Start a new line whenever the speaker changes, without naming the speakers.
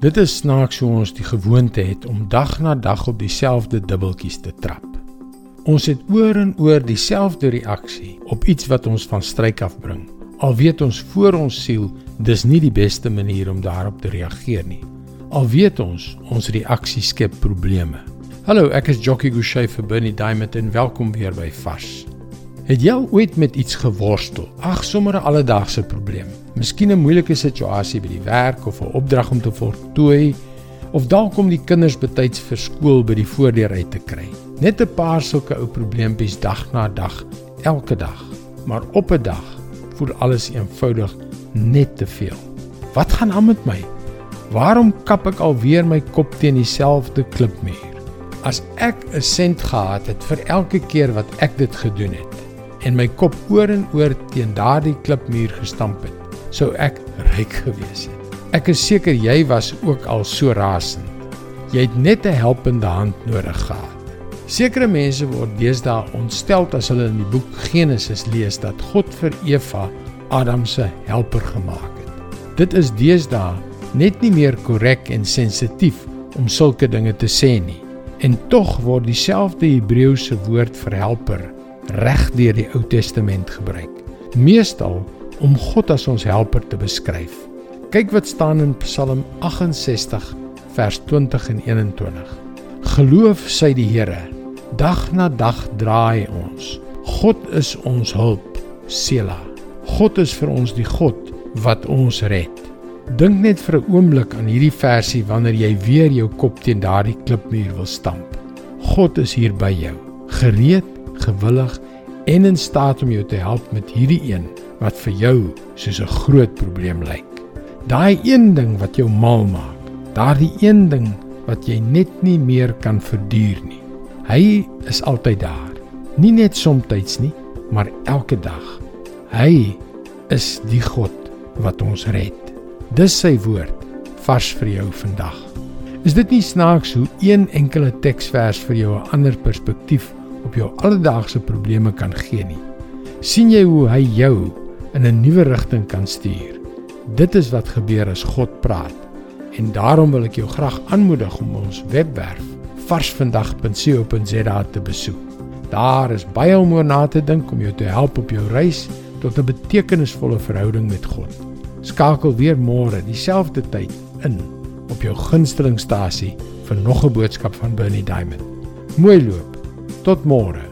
Dit is snaaks hoe ons die gewoonte het om dag na dag op dieselfde dubbeltjies te trap. Ons het oor en oor dieselfde reaksie op iets wat ons van stryk afbring. Al weet ons voor ons siel dis nie die beste manier om daarop te reageer nie. Al weet ons ons reaksie skep probleme. Hallo, ek is Jockey Gouchee vir Bernie Diamond en welkom weer by Vars. Het jy ooit met iets geworstel? Ag, sommer 'n alledaagse probleem. Miskien 'n moeilike situasie by die werk of 'n opdrag om te voltooi of dalk om die kinders betyds vir skool by die voordeur uit te kry. Net 'n paar sulke ou probleempies dag na dag, elke dag. Maar op 'n dag voel alles eenvoudig net te veel. Wat gaan aan met my? Waarom kap ek alweer my kop teen dieselfde klipmuur? As ek 'n sent gehad het vir elke keer wat ek dit gedoen het, en my kop oor en oor teen daardie klipmuur gestamp het, sou ek ryk gewees het. Ek is seker jy was ook al so rasend. Jy het net 'n helpende hand nodig gehad. Sekere mense word deesdae ontstel as hulle in die boek Genesis lees dat God vir Eva Adam se helper gemaak het. Dit is deesdae net nie meer korrek en sensitief om sulke dinge te sê nie. En tog word dieselfde Hebreëse woord vir helper reg deur die Ou Testament gebruik. Meestal om God as ons helper te beskryf. Kyk wat staan in Psalm 68 vers 20 en 21. Geloof sy die Here. Dag na dag draai ons. God is ons hulp. Sela. God is vir ons die God wat ons red. Dink net vir 'n oomblik aan hierdie versie wanneer jy weer jou kop teen daardie klipmuur wil stamp. God is hier by jou, gereed gewillig en in staat om jou te help met hierdie een wat vir jou soos 'n groot probleem lyk. Daai een ding wat jou mal maak. Daardie een ding wat jy net nie meer kan verduur nie. Hy is altyd daar. Nie net soms nie, maar elke dag. Hy is die God wat ons red. Dis sy woord vars vir jou vandag. Is dit nie snaaks hoe een enkele teksvers vir jou 'n ander perspektief op jou alledaagse probleme kan gee nie. sien jy hoe hy jou in 'n nuwe rigting kan stuur? Dit is wat gebeur as God praat. En daarom wil ek jou graag aanmoedig om ons webwerf varsvandag.co.za te besoek. Daar is baie om oor na te dink om jou te help op jou reis tot 'n betekenisvolle verhouding met God. Skakel weer môre dieselfde tyd in op jou gunstelingstasie vir nog 'n boodskap van Bernie Diamond. Mooi loop. Tot môre.